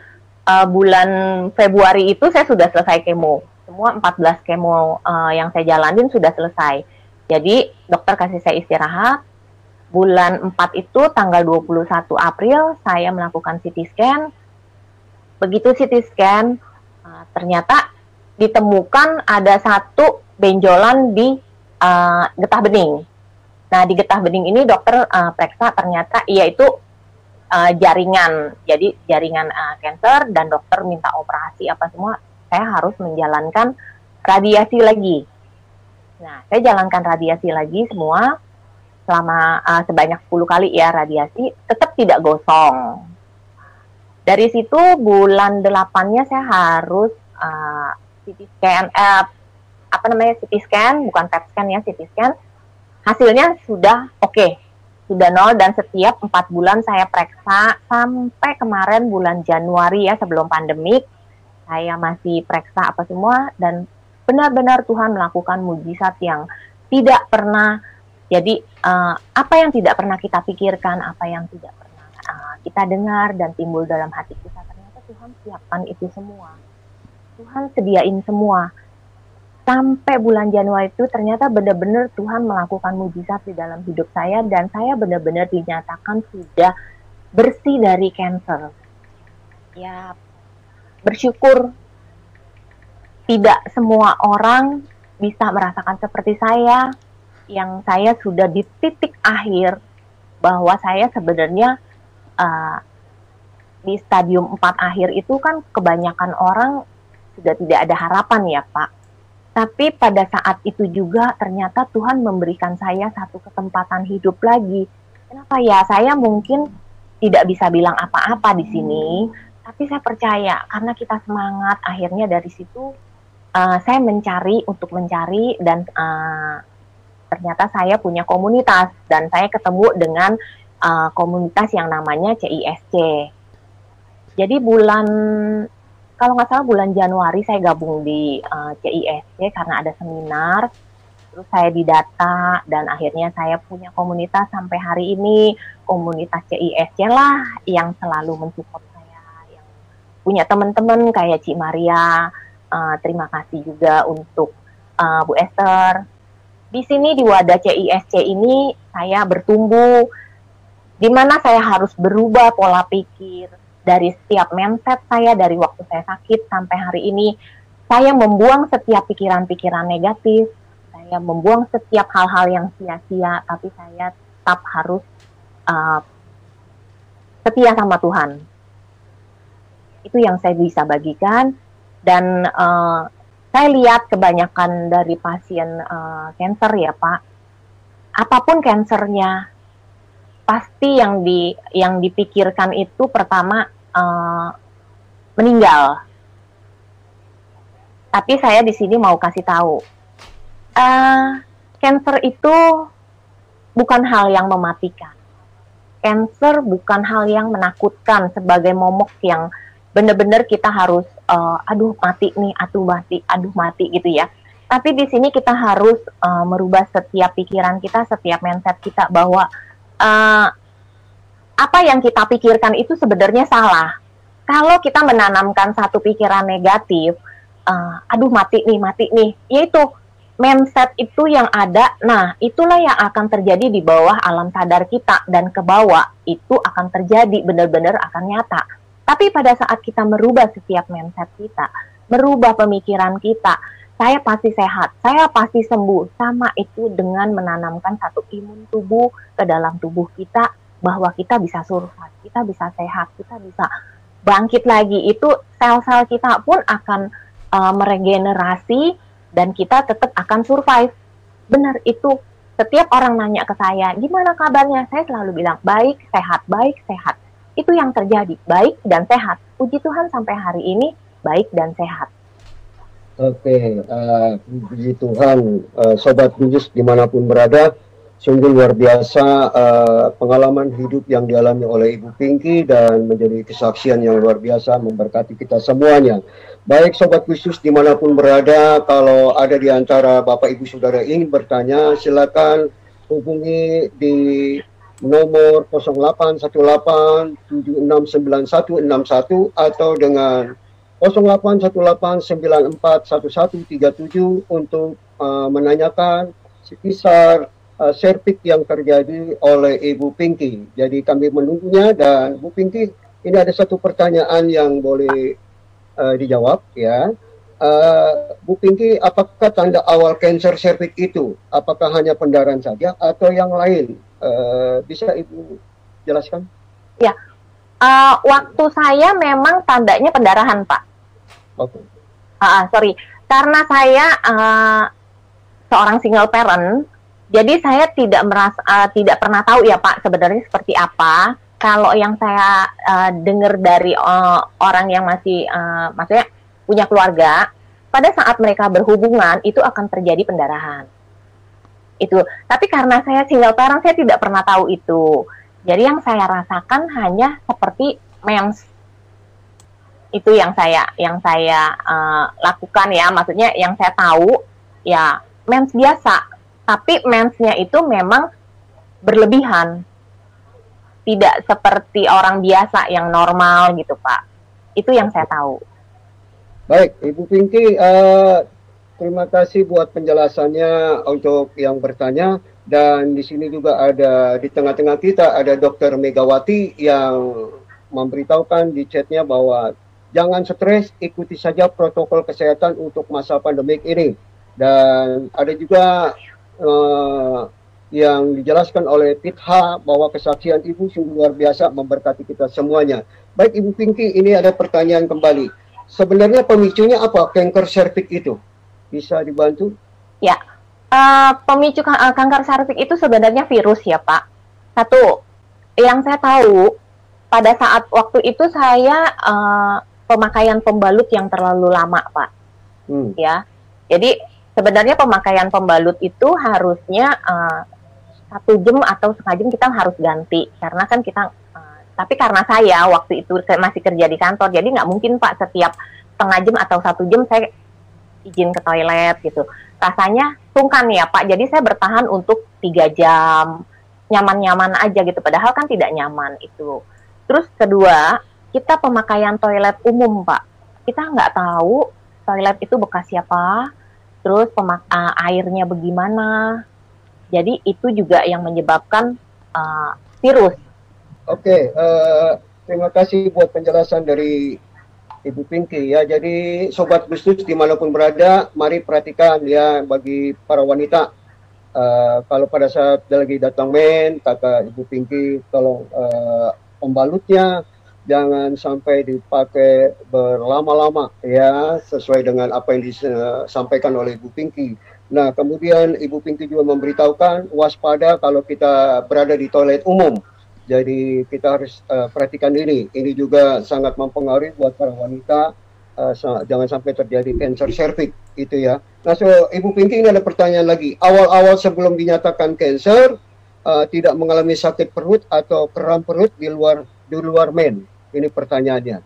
uh, bulan Februari itu saya sudah selesai kemo. Semua 14 kemo uh, yang saya jalanin sudah selesai. Jadi dokter kasih saya istirahat, bulan 4 itu tanggal 21 April saya melakukan CT scan. Begitu CT scan uh, ternyata ditemukan ada satu benjolan di uh, getah bening. Nah, di getah bening ini dokter uh, periksa ternyata ia itu uh, jaringan. Jadi jaringan uh, dan dokter minta operasi apa semua. Saya harus menjalankan radiasi lagi. Nah, saya jalankan radiasi lagi semua selama uh, sebanyak 10 kali ya radiasi tetap tidak gosong. Dari situ bulan delapannya saya harus uh, CT scan uh, apa namanya CT scan bukan PET scan ya CT scan hasilnya sudah oke okay, sudah nol dan setiap empat bulan saya periksa sampai kemarin bulan Januari ya sebelum pandemik saya masih periksa apa semua dan benar-benar Tuhan melakukan mujizat yang tidak pernah jadi uh, apa yang tidak pernah kita pikirkan, apa yang tidak pernah uh, kita dengar dan timbul dalam hati kita ternyata Tuhan siapkan itu semua. Tuhan sediain semua. Sampai bulan Januari itu ternyata benar-benar Tuhan melakukan mujizat di dalam hidup saya dan saya benar-benar dinyatakan sudah bersih dari cancer. Ya, bersyukur tidak semua orang bisa merasakan seperti saya, yang saya sudah di titik akhir bahwa saya sebenarnya uh, di stadium 4 akhir itu kan kebanyakan orang sudah tidak ada harapan ya Pak. Tapi pada saat itu juga ternyata Tuhan memberikan saya satu kesempatan hidup lagi. Kenapa ya? Saya mungkin tidak bisa bilang apa-apa di sini, tapi saya percaya karena kita semangat akhirnya dari situ uh, saya mencari untuk mencari dan uh, ternyata saya punya komunitas dan saya ketemu dengan uh, komunitas yang namanya CISC. Jadi bulan kalau nggak salah bulan Januari saya gabung di uh, CISC karena ada seminar. Terus saya didata dan akhirnya saya punya komunitas sampai hari ini komunitas CISC lah yang selalu mensupport saya yang punya teman-teman kayak Cik Maria. Uh, terima kasih juga untuk uh, Bu Esther di sini di wadah CISC ini saya bertumbuh di mana saya harus berubah pola pikir dari setiap mindset saya dari waktu saya sakit sampai hari ini saya membuang setiap pikiran-pikiran negatif saya membuang setiap hal-hal yang sia-sia tapi saya tetap harus uh, setia sama Tuhan. Itu yang saya bisa bagikan. Dan uh, saya lihat kebanyakan dari pasien uh, cancer ya Pak, apa pun kansernya, pasti yang di yang dipikirkan itu pertama uh, meninggal. Tapi saya di sini mau kasih tahu, uh, itu bukan hal yang mematikan. Cancer bukan hal yang menakutkan sebagai momok yang benar-benar kita harus uh, aduh mati nih, aduh mati, aduh mati gitu ya. Tapi di sini kita harus uh, merubah setiap pikiran kita, setiap mindset kita bahwa uh, apa yang kita pikirkan itu sebenarnya salah. Kalau kita menanamkan satu pikiran negatif, uh, aduh mati nih, mati nih, yaitu mindset itu yang ada, nah itulah yang akan terjadi di bawah alam sadar kita dan ke bawah itu akan terjadi benar-benar akan nyata tapi pada saat kita merubah setiap mindset kita, merubah pemikiran kita, saya pasti sehat, saya pasti sembuh. Sama itu dengan menanamkan satu imun tubuh ke dalam tubuh kita bahwa kita bisa survive, kita bisa sehat, kita bisa bangkit lagi. Itu sel-sel kita pun akan uh, meregenerasi dan kita tetap akan survive. Benar itu setiap orang nanya ke saya, gimana kabarnya? Saya selalu bilang, baik, sehat, baik, sehat. Itu yang terjadi, baik dan sehat. Puji Tuhan sampai hari ini, baik dan sehat. Oke, uh, puji Tuhan, uh, Sobat Kudus di mana pun berada, sungguh luar biasa uh, pengalaman hidup yang dialami oleh Ibu Pinky dan menjadi kesaksian yang luar biasa memberkati kita semuanya. Baik Sobat Khusus di mana pun berada, kalau ada di antara Bapak Ibu Saudara ingin bertanya, silakan hubungi di nomor 0818769161 atau dengan 0818941137 untuk uh, menanyakan sekitar uh, serpik yang terjadi oleh Ibu Pinky. Jadi kami menunggunya dan Bu Pinky ini ada satu pertanyaan yang boleh uh, dijawab ya. Uh, Bu Pinky, apakah tanda awal kanker serviks itu? Apakah hanya pendarahan saja atau yang lain? Uh, bisa Ibu jelaskan? Ya, uh, waktu saya memang tandanya pendarahan, Pak. Oke. Okay. Uh, sorry, karena saya uh, seorang single parent, jadi saya tidak merasa, uh, tidak pernah tahu ya Pak sebenarnya seperti apa kalau yang saya uh, dengar dari uh, orang yang masih uh, maksudnya punya keluarga pada saat mereka berhubungan itu akan terjadi pendarahan itu tapi karena saya single parent saya tidak pernah tahu itu jadi yang saya rasakan hanya seperti mens itu yang saya yang saya uh, lakukan ya maksudnya yang saya tahu ya mens biasa tapi mensnya itu memang berlebihan tidak seperti orang biasa yang normal gitu Pak. Itu yang saya tahu. Baik, Ibu Pinky, uh, terima kasih buat penjelasannya untuk yang bertanya dan di sini juga ada di tengah-tengah kita ada Dokter Megawati yang memberitahukan di chatnya bahwa jangan stres, ikuti saja protokol kesehatan untuk masa pandemik ini dan ada juga uh, yang dijelaskan oleh Pitha bahwa kesaksian Ibu sungguh luar biasa memberkati kita semuanya. Baik Ibu Pinky, ini ada pertanyaan kembali. Sebenarnya pemicunya apa kanker serviks itu? Bisa dibantu? Ya, uh, pemicu kan kanker serviks itu sebenarnya virus ya Pak. Satu, yang saya tahu pada saat waktu itu saya uh, pemakaian pembalut yang terlalu lama Pak. Hmm. Ya, jadi sebenarnya pemakaian pembalut itu harusnya uh, satu jam atau setengah jam kita harus ganti. Karena kan kita uh, tapi karena saya waktu itu masih kerja di kantor jadi nggak mungkin pak setiap setengah jam atau satu jam saya izin ke toilet gitu. Rasanya sungkan ya pak. Jadi saya bertahan untuk tiga jam nyaman-nyaman aja gitu. Padahal kan tidak nyaman itu. Terus kedua kita pemakaian toilet umum pak kita nggak tahu toilet itu bekas siapa terus pemak uh, airnya bagaimana jadi itu juga yang menyebabkan uh, virus. Oke, okay, uh, eh, terima kasih buat penjelasan dari Ibu Pinky ya. Jadi sobat Gustus di mana pun berada, mari perhatikan ya bagi para wanita. Uh, kalau pada saat lagi datang men, kata Ibu Pinky, tolong uh, pembalutnya jangan sampai dipakai berlama-lama ya sesuai dengan apa yang disampaikan oleh Ibu Pinky Nah, kemudian Ibu Pinky juga memberitahukan waspada kalau kita berada di toilet umum. Jadi kita harus uh, perhatikan ini. Ini juga sangat mempengaruhi buat para wanita. Uh, jangan sampai terjadi cancer cervix itu ya. Nah, so Ibu Pinky ini ada pertanyaan lagi. Awal-awal sebelum dinyatakan cancer uh, tidak mengalami sakit perut atau kram perut di luar di luar men. Ini pertanyaannya.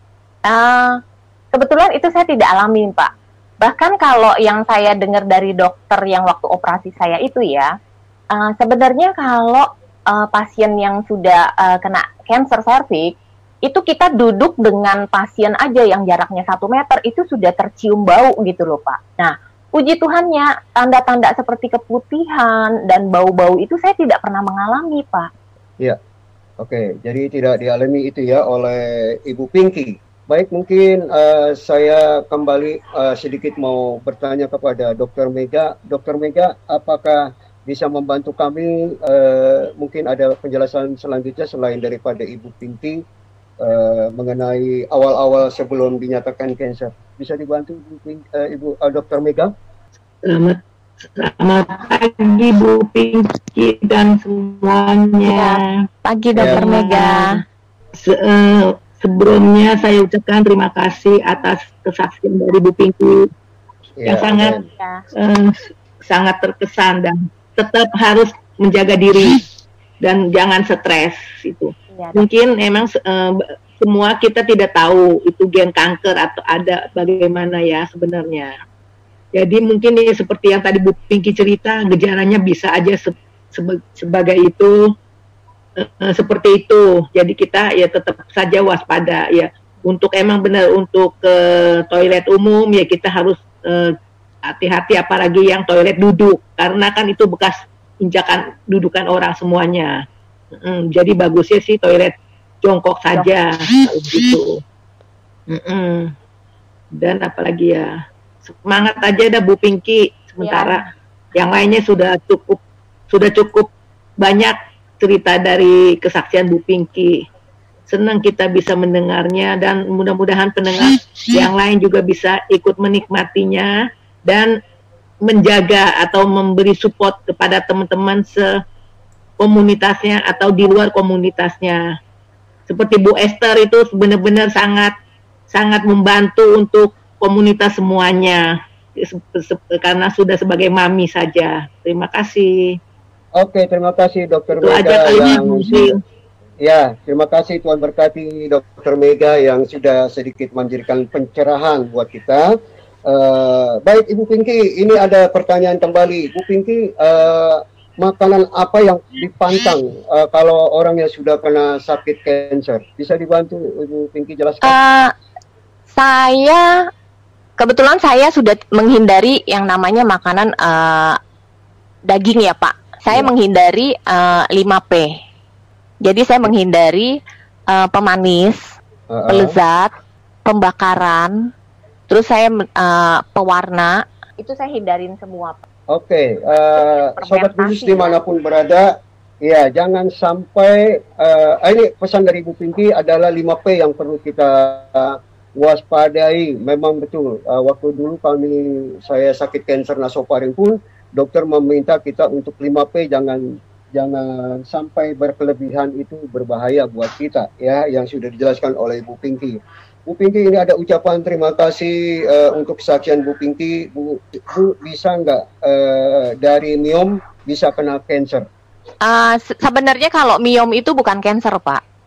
Uh, kebetulan itu saya tidak alami, Pak Bahkan kalau yang saya dengar dari dokter yang waktu operasi saya itu ya, uh, sebenarnya kalau uh, pasien yang sudah uh, kena cancer cervix itu kita duduk dengan pasien aja yang jaraknya satu meter itu sudah tercium bau gitu loh pak. Nah puji Tuhannya tanda-tanda seperti keputihan dan bau-bau itu saya tidak pernah mengalami pak. Iya, oke. Jadi tidak dialami itu ya oleh Ibu Pinky. Baik, mungkin uh, saya kembali uh, sedikit mau bertanya kepada Dr. Mega. Dr. Mega, apakah bisa membantu kami uh, mungkin ada penjelasan selanjutnya selain daripada Ibu Pinti uh, mengenai awal-awal sebelum dinyatakan kanker. Bisa dibantu Ibu, uh, Ibu uh, Dr. Mega? Selamat Selamat pagi Bu Pinky dan semuanya. Ya, pagi Dokter ya. Mega. Se uh, sebelumnya saya ucapkan terima kasih atas kesaksian dari Bu Pinky ya, yang sangat ya. uh, sangat terkesan dan tetap harus menjaga diri dan jangan stres itu. Ya, Mungkin emang uh, semua kita tidak tahu itu gen kanker atau ada bagaimana ya sebenarnya jadi mungkin ini seperti yang tadi Bu Pinky cerita, gejalanya bisa aja se seba sebagai itu uh, seperti itu. Jadi kita ya tetap saja waspada ya. Untuk emang benar untuk ke uh, toilet umum ya kita harus hati hati-hati apalagi yang toilet duduk karena kan itu bekas injakan dudukan orang semuanya. Mm, jadi bagusnya sih toilet jongkok saja gitu. Mm -mm. Dan apalagi ya semangat aja dah Bu Pinky sementara ya. yang lainnya sudah cukup sudah cukup banyak cerita dari kesaksian Bu Pinky senang kita bisa mendengarnya dan mudah-mudahan pendengar yang lain juga bisa ikut menikmatinya dan menjaga atau memberi support kepada teman-teman se komunitasnya atau di luar komunitasnya. Seperti Bu Esther itu benar-benar sangat sangat membantu untuk komunitas semuanya karena sudah sebagai mami saja. Terima kasih. Oke, terima kasih Dokter Mega aja yang Ya, terima kasih Tuhan berkati Dokter Mega yang sudah sedikit memberikan pencerahan buat kita. Uh, baik Ibu Pinky, ini ada pertanyaan kembali. Ibu Pinky, uh, makanan apa yang dipantang uh, kalau orang yang sudah kena sakit cancer? Bisa dibantu Ibu Pinky jelaskan? Uh, saya kebetulan saya sudah menghindari yang namanya makanan uh, daging ya Pak. Saya ya. menghindari uh, eh, 5P. Jadi saya menghindari uh, pemanis, uh -uh. pelezat, pembakaran, terus saya uh, pewarna, itu saya hindarin semua. Oke, okay, uh, sobat khusus di mana pun berada, ya jangan sampai uh, ini pesan dari Bu Pinky adalah 5P yang perlu kita uh, waspadai memang betul uh, waktu dulu kami saya sakit kanker nasofaring pun dokter meminta kita untuk 5P jangan jangan sampai berkelebihan itu berbahaya buat kita ya yang sudah dijelaskan oleh Bu Pinky. Bu Pinky ini ada ucapan terima kasih uh, untuk kesaksian Bu Pinky. Bu, Bu bisa nggak uh, dari miom bisa kena cancer? Uh, sebenarnya kalau miom itu bukan cancer pak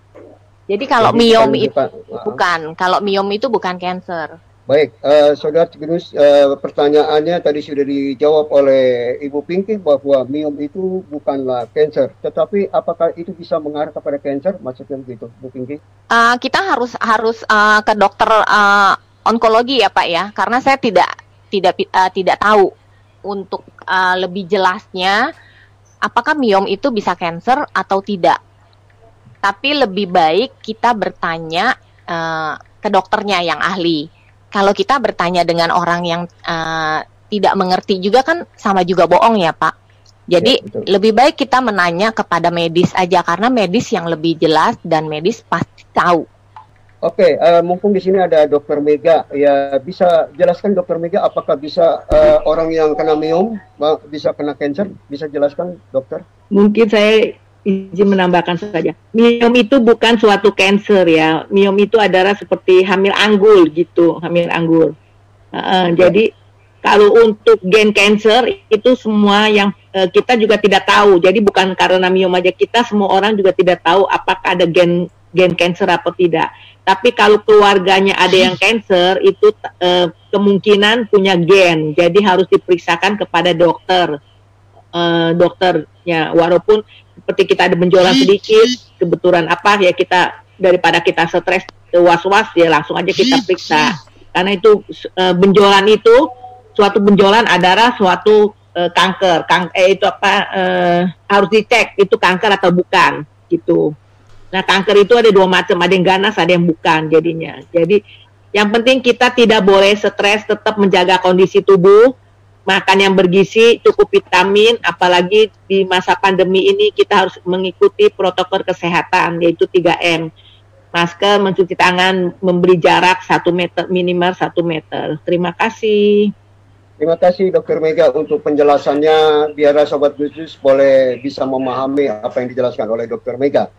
jadi kalau Jadi miom itu bukan, bukan, kalau miom itu bukan cancer. Baik, uh, Saudara Tigenus, uh, pertanyaannya tadi sudah dijawab oleh Ibu Pinky bahwa miom itu bukanlah cancer. Tetapi apakah itu bisa mengarah kepada cancer? Maksudnya begitu, Bu Pinky? Uh, kita harus harus uh, ke dokter uh, onkologi ya Pak ya, karena saya tidak tidak uh, tidak tahu untuk uh, lebih jelasnya apakah miom itu bisa cancer atau tidak tapi lebih baik kita bertanya uh, ke dokternya yang ahli. Kalau kita bertanya dengan orang yang uh, tidak mengerti juga kan sama juga bohong ya Pak. Jadi ya, lebih baik kita menanya kepada medis aja karena medis yang lebih jelas dan medis pasti tahu. Oke, okay, uh, eh, mumpung di sini ada Dokter Mega, ya bisa jelaskan Dokter Mega apakah bisa uh, orang yang kena miom bisa kena cancer? Bisa jelaskan Dokter? Mungkin saya izin menambahkan saja. Miom itu bukan suatu cancer ya. Miom itu adalah seperti hamil anggul gitu, hamil anggur. Uh, jadi kalau untuk gen cancer itu semua yang uh, kita juga tidak tahu. Jadi bukan karena miom aja kita semua orang juga tidak tahu apakah ada gen gen cancer atau tidak. Tapi kalau keluarganya ada yang cancer itu uh, kemungkinan punya gen. Jadi harus diperiksakan kepada dokter. Uh, dokternya walaupun seperti kita ada benjolan sedikit, kebetulan apa ya kita daripada kita stres was-was ya langsung aja kita periksa. Karena itu e, benjolan itu suatu benjolan adalah suatu e, kanker. Kang eh itu apa e, harus dicek itu kanker atau bukan gitu. Nah, kanker itu ada dua macam, ada yang ganas, ada yang bukan jadinya. Jadi yang penting kita tidak boleh stres, tetap menjaga kondisi tubuh makan yang bergizi, cukup vitamin, apalagi di masa pandemi ini kita harus mengikuti protokol kesehatan yaitu 3M. Masker, mencuci tangan, memberi jarak satu meter minimal satu meter. Terima kasih. Terima kasih Dokter Mega untuk penjelasannya. Biar Sobat Khusus boleh bisa memahami apa yang dijelaskan oleh Dokter Mega.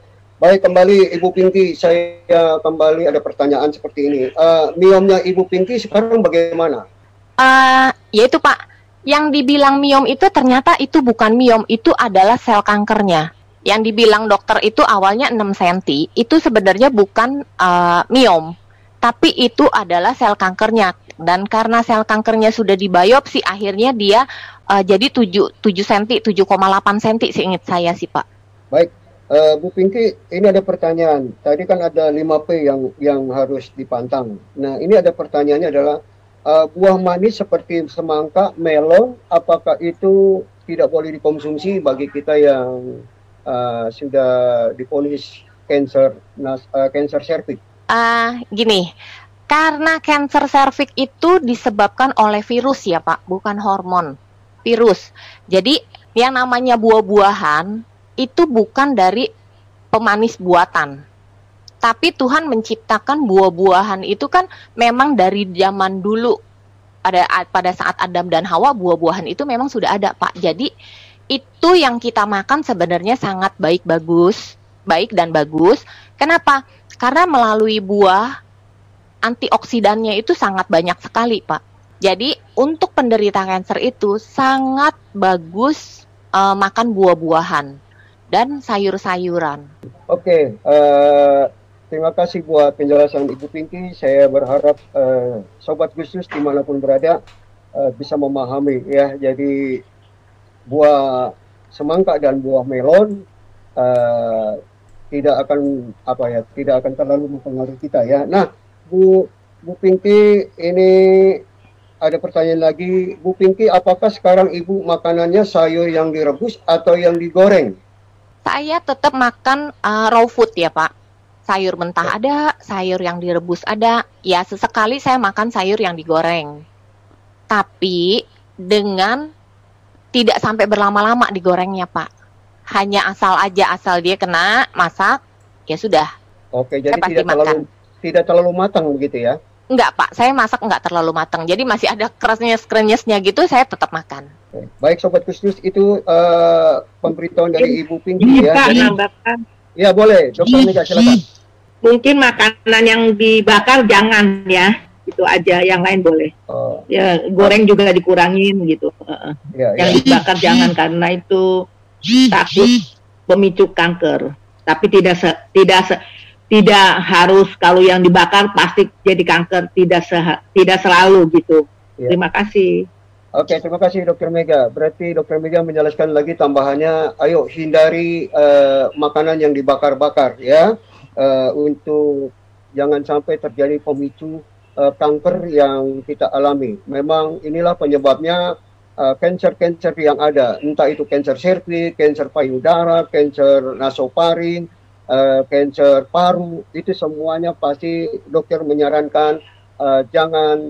Baik kembali Ibu Pinky, saya kembali ada pertanyaan seperti ini. Uh, miomnya Ibu Pinky sekarang bagaimana? Uh, yaitu Pak, yang dibilang miom itu ternyata itu bukan miom, itu adalah sel kankernya. Yang dibilang dokter itu awalnya 6 cm, itu sebenarnya bukan uh, miom, tapi itu adalah sel kankernya. Dan karena sel kankernya sudah dibiopsi, akhirnya dia uh, jadi 7, 7 cm, 7,8 cm seingat saya sih Pak. Baik, uh, Bu Pinky, ini ada pertanyaan. Tadi kan ada 5P yang yang harus dipantang. Nah, ini ada pertanyaannya adalah uh, buah manis seperti semangka, melon, apakah itu tidak boleh dikonsumsi bagi kita yang uh, sudah diponis cancer uh, cancer cervix? Uh, gini, karena cancer cervix itu disebabkan oleh virus ya Pak, bukan hormon, virus. Jadi yang namanya buah-buahan itu bukan dari pemanis buatan tapi Tuhan menciptakan buah-buahan itu kan memang dari zaman dulu pada pada saat Adam dan Hawa buah-buahan itu memang sudah ada Pak. Jadi itu yang kita makan sebenarnya sangat baik bagus, baik dan bagus. Kenapa? Karena melalui buah antioksidannya itu sangat banyak sekali, Pak. Jadi untuk penderita kanker itu sangat bagus uh, makan buah-buahan dan sayur-sayuran. Oke, okay, uh, eh, terima kasih buat penjelasan Ibu Pinky. Saya berharap uh, Sobat Gustus di mana pun berada uh, bisa memahami ya. Jadi buah semangka dan buah melon uh, tidak akan apa ya, tidak akan terlalu mempengaruhi kita ya. Nah, Bu Bu Pinky ini ada pertanyaan lagi, Bu Pinky, apakah sekarang Ibu makanannya sayur yang direbus atau yang digoreng? Saya tetap makan uh, raw food ya Pak sayur mentah ya. ada, sayur yang direbus ada. Ya sesekali saya makan sayur yang digoreng. Tapi dengan tidak sampai berlama-lama digorengnya, Pak. Hanya asal aja asal dia kena masak, ya sudah. Oke, jadi tidak makan. terlalu tidak terlalu matang begitu ya? Enggak, Pak. Saya masak enggak terlalu matang. Jadi masih ada kerasnya krenyesnya gitu, saya tetap makan. Baik sobat Kustus itu uh, pemberitahuan dari Ibu Pinky ya. Jadi, Ya boleh, dokter Mega silakan. Mungkin makanan yang dibakar jangan ya, itu aja. Yang lain boleh. Oh. Ya goreng juga dikurangin gitu. Ya, yang ya. dibakar jangan karena itu takut pemicu kanker. Tapi tidak se, tidak se, tidak harus kalau yang dibakar pasti jadi kanker. Tidak se, tidak selalu gitu. Ya. Terima kasih. Oke, terima kasih Dokter Mega. Berarti Dokter Mega menjelaskan lagi tambahannya, ayo hindari uh, makanan yang dibakar-bakar ya, uh, untuk jangan sampai terjadi pemicu uh, kanker yang kita alami. Memang inilah penyebabnya cancer-cancer uh, yang ada, entah itu cancer cervix, cancer payudara, cancer nasofaring, uh, cancer paru, itu semuanya pasti dokter menyarankan uh, jangan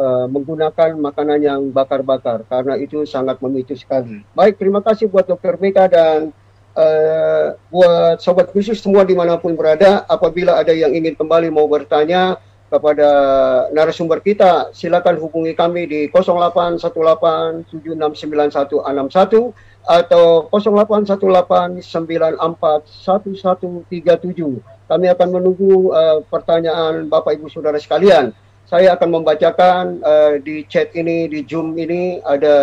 uh, menggunakan makanan yang bakar-bakar karena itu sangat memicu sekali. Baik, terima kasih buat Dokter Mega dan uh, buat sobat khusus semua di mana pun berada. Apabila ada yang ingin kembali mau bertanya kepada narasumber kita, silakan hubungi kami di 0818769161 atau 0818941137. Kami akan menunggu uh, pertanyaan Bapak Ibu Saudara sekalian saya akan membacakan uh, di chat ini, di Zoom ini ada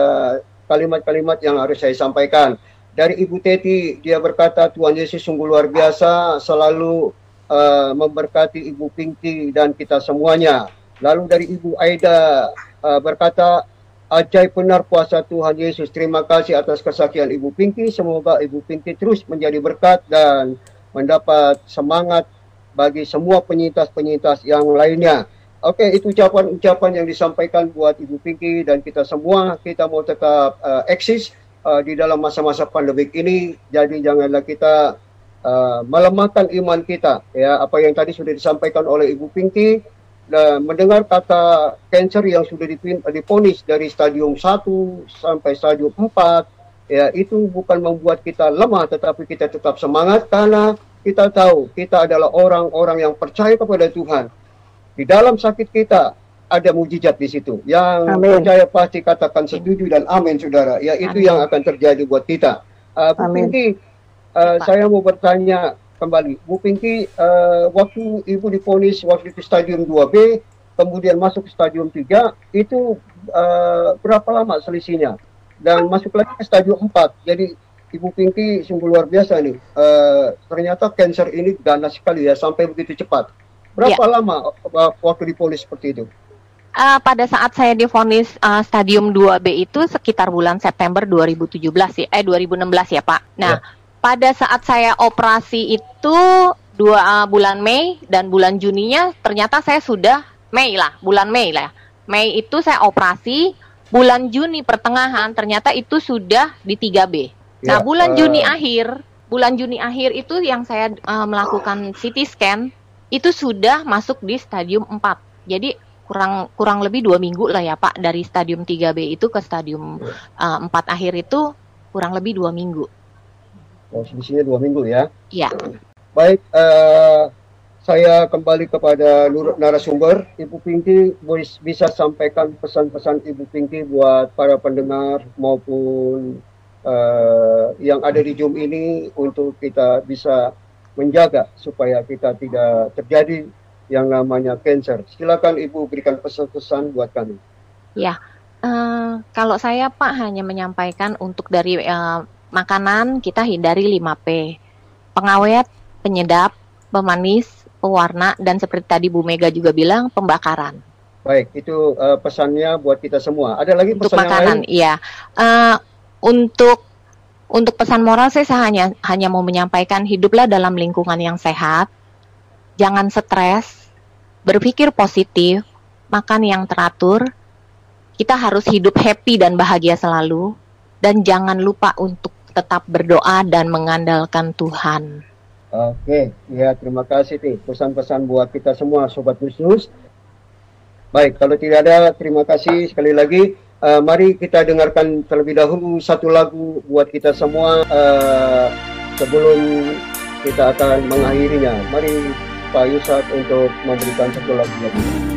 kalimat-kalimat yang harus saya sampaikan. Dari Ibu Teti, dia berkata Tuhan Yesus sungguh luar biasa, selalu uh, memberkati Ibu Pinky dan kita semuanya. Lalu dari Ibu Aida uh, berkata, ajaib benar puasa Tuhan Yesus. Terima kasih atas kesaksian Ibu Pinky. Semoga Ibu Pinky terus menjadi berkat dan mendapat semangat bagi semua penyintas-penyintas yang lainnya. Oke, okay, itu ucapan-ucapan yang disampaikan buat Ibu Pinky dan kita semua. Kita mau tetap uh, eksis uh, di dalam masa-masa pandemik ini. Jadi janganlah kita uh, melemahkan iman kita. Ya, apa yang tadi sudah disampaikan oleh Ibu Pinky, uh, mendengar kata cancer yang sudah diponis dari stadium 1 sampai stadium 4 ya itu bukan membuat kita lemah tetapi kita tetap semangat karena kita tahu kita adalah orang-orang yang percaya kepada Tuhan. Di dalam sakit kita ada mujizat di situ. Yang amin. percaya pasti katakan setuju dan amin saudara. Ya itu amin. yang akan terjadi buat kita. Uh, Bu Pinky, uh, saya mau bertanya kembali. Bu Pinky, uh, waktu Ibu diponis waktu itu stadium 2B, kemudian masuk ke stadium 3, itu uh, berapa lama selisihnya? Dan masuk lagi ke stadium 4. Jadi Ibu Pinky sungguh luar biasa nih. Uh, ternyata cancer ini ganas sekali ya, sampai begitu cepat. Berapa ya. lama waktu diponis seperti itu? uh, pada saat saya difonis uh, stadium 2B itu sekitar bulan September 2017 ya, eh 2016 ya Pak. Nah, ya. pada saat saya operasi itu dua uh, bulan Mei dan bulan Juninya ternyata saya sudah Mei lah, bulan Mei lah. Ya. Mei itu saya operasi, bulan Juni pertengahan ternyata itu sudah di 3B. Ya, nah, bulan uh... Juni akhir, bulan Juni akhir itu yang saya uh, melakukan CT scan itu sudah masuk di stadium 4. Jadi kurang kurang lebih dua minggu lah ya Pak dari stadium 3B itu ke stadium uh, 4 akhir itu kurang lebih dua minggu. Oh, selisihnya dua minggu ya? Iya. Baik, uh, saya kembali kepada narasumber Ibu Pinky bisa sampaikan pesan-pesan Ibu Pinky buat para pendengar maupun uh, yang ada di Zoom ini untuk kita bisa menjaga supaya kita tidak terjadi yang namanya cancer. Silakan Ibu berikan pesan-pesan buat kami. Ya, uh, kalau saya Pak hanya menyampaikan untuk dari uh, makanan kita hindari 5P. Pengawet, penyedap, pemanis, pewarna, dan seperti tadi Bu Mega juga bilang, pembakaran. Baik, itu uh, pesannya buat kita semua. Ada lagi untuk pesan makanan, lain? iya. Uh, untuk untuk pesan moral saya, hanya hanya mau menyampaikan hiduplah dalam lingkungan yang sehat, jangan stres, berpikir positif, makan yang teratur. Kita harus hidup happy dan bahagia selalu, dan jangan lupa untuk tetap berdoa dan mengandalkan Tuhan. Oke, ya terima kasih nih pesan-pesan buat kita semua Sobat Khusus. Baik, kalau tidak ada terima kasih sekali lagi. Uh, mari kita dengarkan terlebih dahulu satu lagu buat kita semua uh, sebelum kita akan mengakhirinya. Mari Pak Yusuf untuk memberikan satu lagu lagi.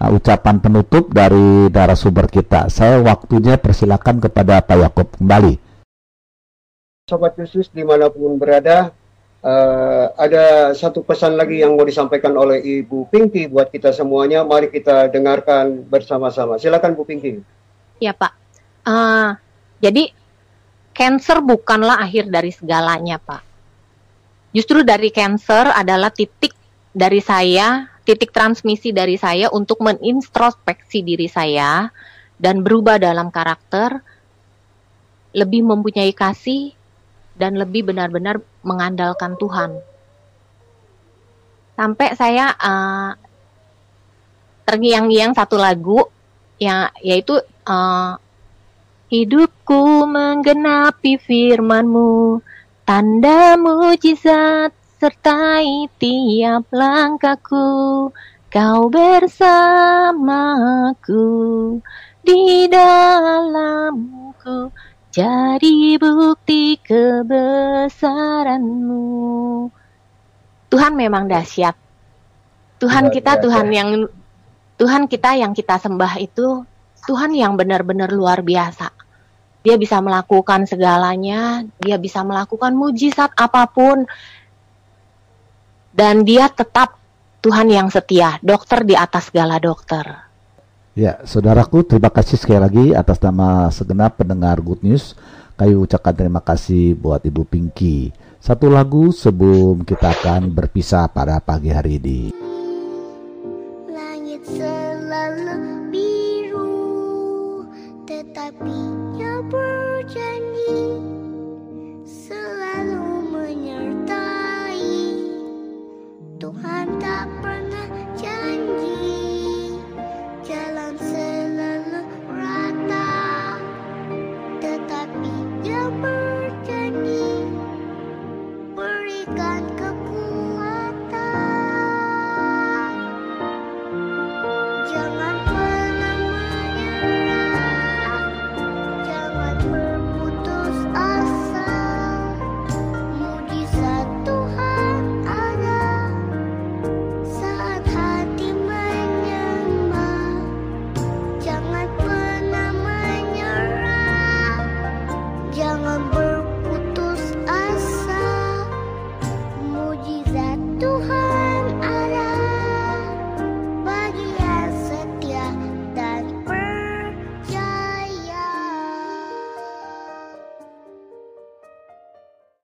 uh, ucapan penutup dari narasumber kita. Saya waktunya persilakan kepada Pak Yakob kembali. Sobat khusus di mana pun berada, uh, ada satu pesan lagi yang mau disampaikan oleh Ibu Pinky buat kita semuanya. Mari kita dengarkan bersama-sama. Silakan Bu Pinky. Ya Pak. Uh, jadi cancer bukanlah akhir dari segalanya Pak justru dari cancer adalah titik dari saya, titik transmisi dari saya untuk menintrospeksi diri saya dan berubah dalam karakter, lebih mempunyai kasih dan lebih benar-benar mengandalkan Tuhan. Sampai saya uh, terngiang-ngiang satu lagu yang yaitu uh, hidupku menggenapi firmanmu Tanda mujizat sertai tiap langkahku, kau bersamaku. Di dalamku, jadi bukti kebesaranmu. Tuhan memang dahsyat. Tuhan kita, Tuhan yang Tuhan kita yang kita sembah itu Tuhan yang benar-benar luar biasa. Dia bisa melakukan segalanya, dia bisa melakukan mujizat apa pun, dan dia tetap Tuhan yang setia, dokter di atas segala dokter. Ya, saudaraku, terima kasih sekali lagi atas nama segenap pendengar Good News. Kayu ucapkan terima kasih buat Ibu Pinky. Satu lagu sebelum kita akan berpisah pada pagi hari ini. Langit